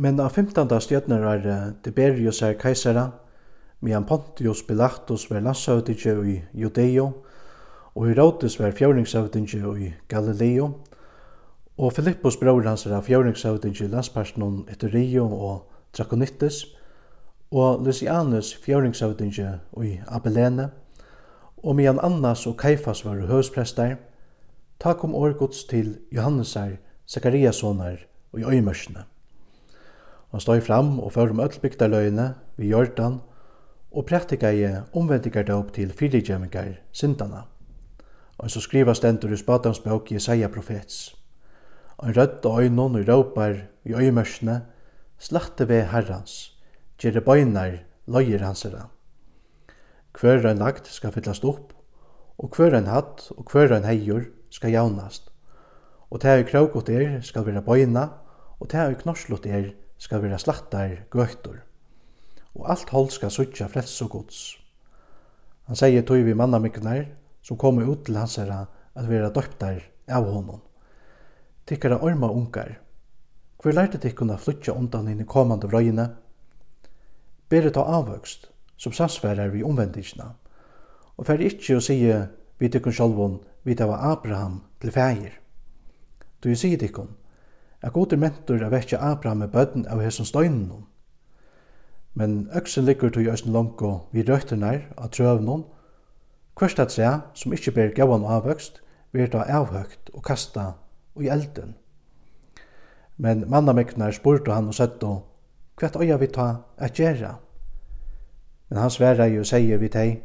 Men av 15. stjøtner er Tiberius er keisera, medan Pontius Pilatus var landshøvdinge i Judeo, og Herodes var fjøringsøvdinge i Galileo, og Filippus bror hans er fjøringsøvdinge i landspersonen Eterio og Draconitis, og Lysianus fjøringsøvdinge i Abelene, og medan Annas og Kaifas var høvsprester, ta kom årgods til Johannesar, Zakariasonar og i øymørsene. Han stod fram og førte om ødelbygdarløyene ved Jordan og praktikade omvendinger til fyrigjevingar syndana. Og så skriva stendur i Spadans bøk Jesaja profets. Han rødt og øynon og råpar i øyemørsene, slakte ved herrans, gjerre bøynar løyer hansara. Hver en lagt skal fyllast opp, og hver en hatt og hver en heier skal jaunast. Og det er er skal vera bøyna, og det er er skal vera slattar gøttur, og alt hold skal suttja frels og gods. Han sier tog vi mannamiknar som kom ut til hans herra at vera døptar av honom. Tikkara orma ungar, hver lærte tikkuna flytja undan inn i komande vrøyene, beret av avvøkst, som samsvarar vi omvendingsna, og fer ikkje å sige vi tikkun sjolvun vi tava Abraham til fægir. Du sier tikkun, at god er mentor av vekja Abraham med bøtten av hesson støynene. Men øksen ligger til jøsen langko vi røytene av trøvnene, Kvørst at seg, som ikkje ber gavan avvøkst, vir ta avhøgt og kasta og i elden. Men mannameknar spurte han og søtto, kvett øya vi ta at gjerra? Men han sverra jo sier vi tei,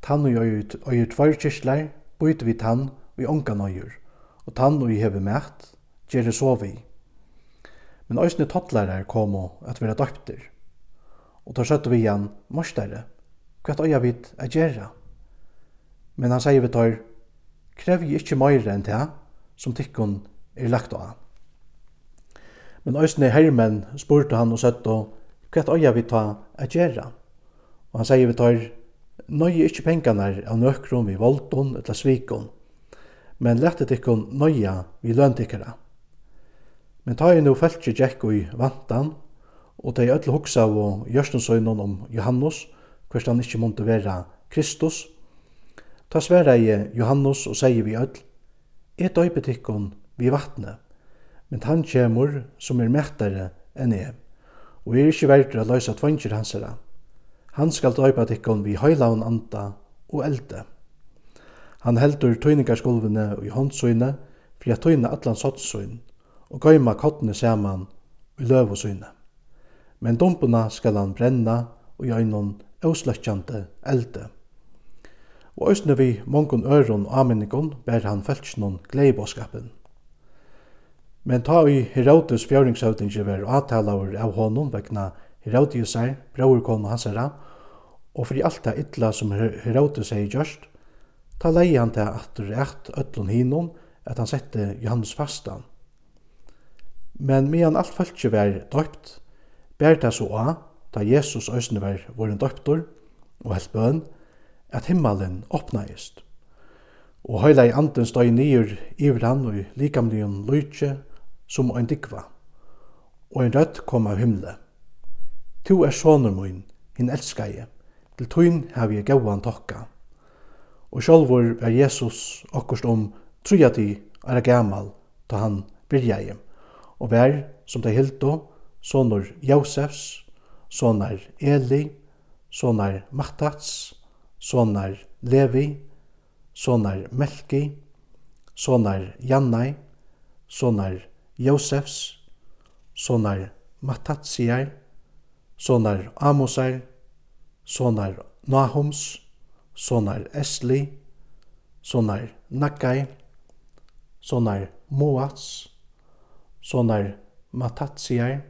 tann og øyur tvær kyrslær, byt vi tann og i ongan øyur, og tann og i heve mætt, gjerne så vi. Men òsne tattlærer kom og at vera døpter. Og tar søtte vi igjen, morsdere, hva øya vit er gjerra? Men han sier vi tar, krev jeg ikkje meire enn det som tikkun er lagt av. Men òsne hermen spurte han og søtte, hva øya vit ta er gjerra? Og han sier vi tar, nøye ikkje pengarnar av nøkron vi voldon eller svikon, men lette tikkun nøya vi løntikkara. Men ta i nu fæltje Jack i vantan, og de öll hugsa av gjørstensøgnon om Johannes, hvers han ikkje måtte vera Kristus. Ta sværa i Johannes og sier vi öll, et døype vi vatne, men han kjemur som er mettare enn jeg, og er ikkje verdur at løysa tvangir hans herra. Han skal døype tikkon vi høylaun anda og elde.» Han heldur tøyningarskolvene og i håndsøyne, fri at tøyne atlan sottsøyne, og gøyma kottene saman i løv og syne. Men dumpuna skal han brenna og gjøynon ausløkkjande elde. Og òsne vi mongon øron og aminningon ber han feltsnån gleibåskapen. Men ta i Herodes fjøringshøvdingi ver avtalaur av honom vegna Herodiusar, brorkon og hansara, og fri alt det illa som Herodes hei gjørst, ta leie han til at rett ötlun hinon at han sette Johannes fastan, Men medan alt fólki var døypt, bær det så av, da Jesus øysene var våren døyptor og helt bøn, at himmelen åpnaist. Og høyla i anden støy nyer iver han og likamlion lujtje som ein dikva, og ein rødt kom av himle. Tu er sonur mun, hin elskaje, til tuin hef jeg gauan tokka. Og sjálfur er Jesus okkurst om trujati er gamal, da han byrjaði og vær, som det hildo, sonur Josefs, sonar Eli, sonar Mattats, sonar Levi, sonar Melki, sonar Jannai, sonar Josefs, sonar Mattatsiar, sonar Amosar, sonar Nahums, sonar Esli, sonar Nakkai, sonar Moats, sonar Matatsiar,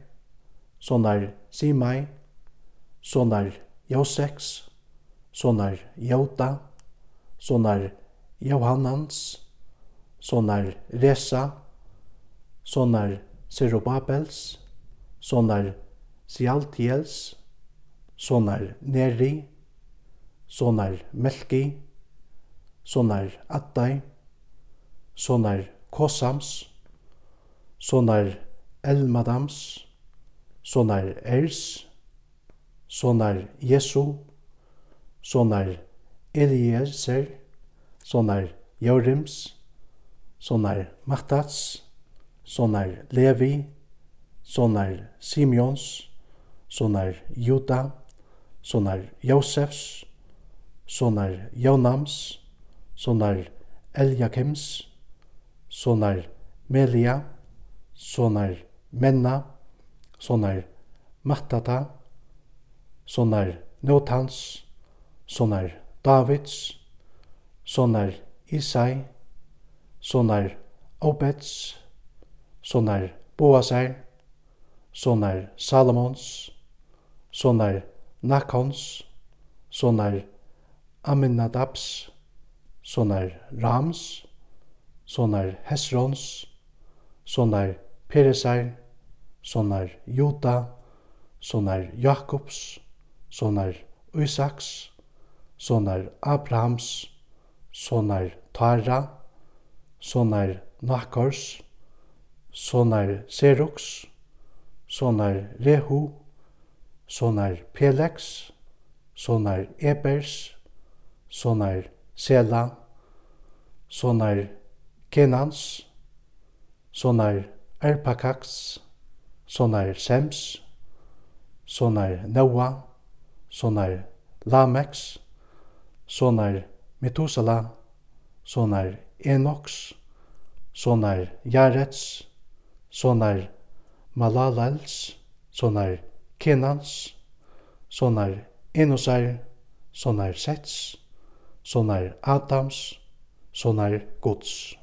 sonar Simai, sonar Joseks, sonar Jota, sonar Johannans, sonar Resa, sonar Zerubabels, sonar Sialtiels, sonar Neri, sonar Melki, sonar Attai, sonar Kosams, sonar Elmadams, sonar Ers, sonar Jesu, sonar Eliezer, sonar Jorims, sonar Mattats, sonar Levi, sonar Simeons, sonar Juda, sonar Josefs, sonar Jonams, sonar Eliakims, sonar Melia, sånar menna, sånar mattata, sånar notans, sånar Davids, sånar Isai, sånar Obeds, sånar boasar, sånar Salomons, sånar Nakons, sånar Aminadabs, sånar Rams, sånar Hesrons, sånar Peresar, sonar Juda, sonar Jakobs, sonar Isaks, sonar Abrahams, sonar Tara, sonar Nakors, sonar Serox, sonar Rehu, sonar Pelex, sonar Ebers, sonar Sela, sonar Kenans, sonar Erpakax, sonar Sems, sonar Noa, sonar Lamex, sonar Methuselah, sonar Enox, sonar Jarets, sonar Malalals, sonar Kenans, sonar Enosar, sonar Sets, sonar Adams, sonar Guds.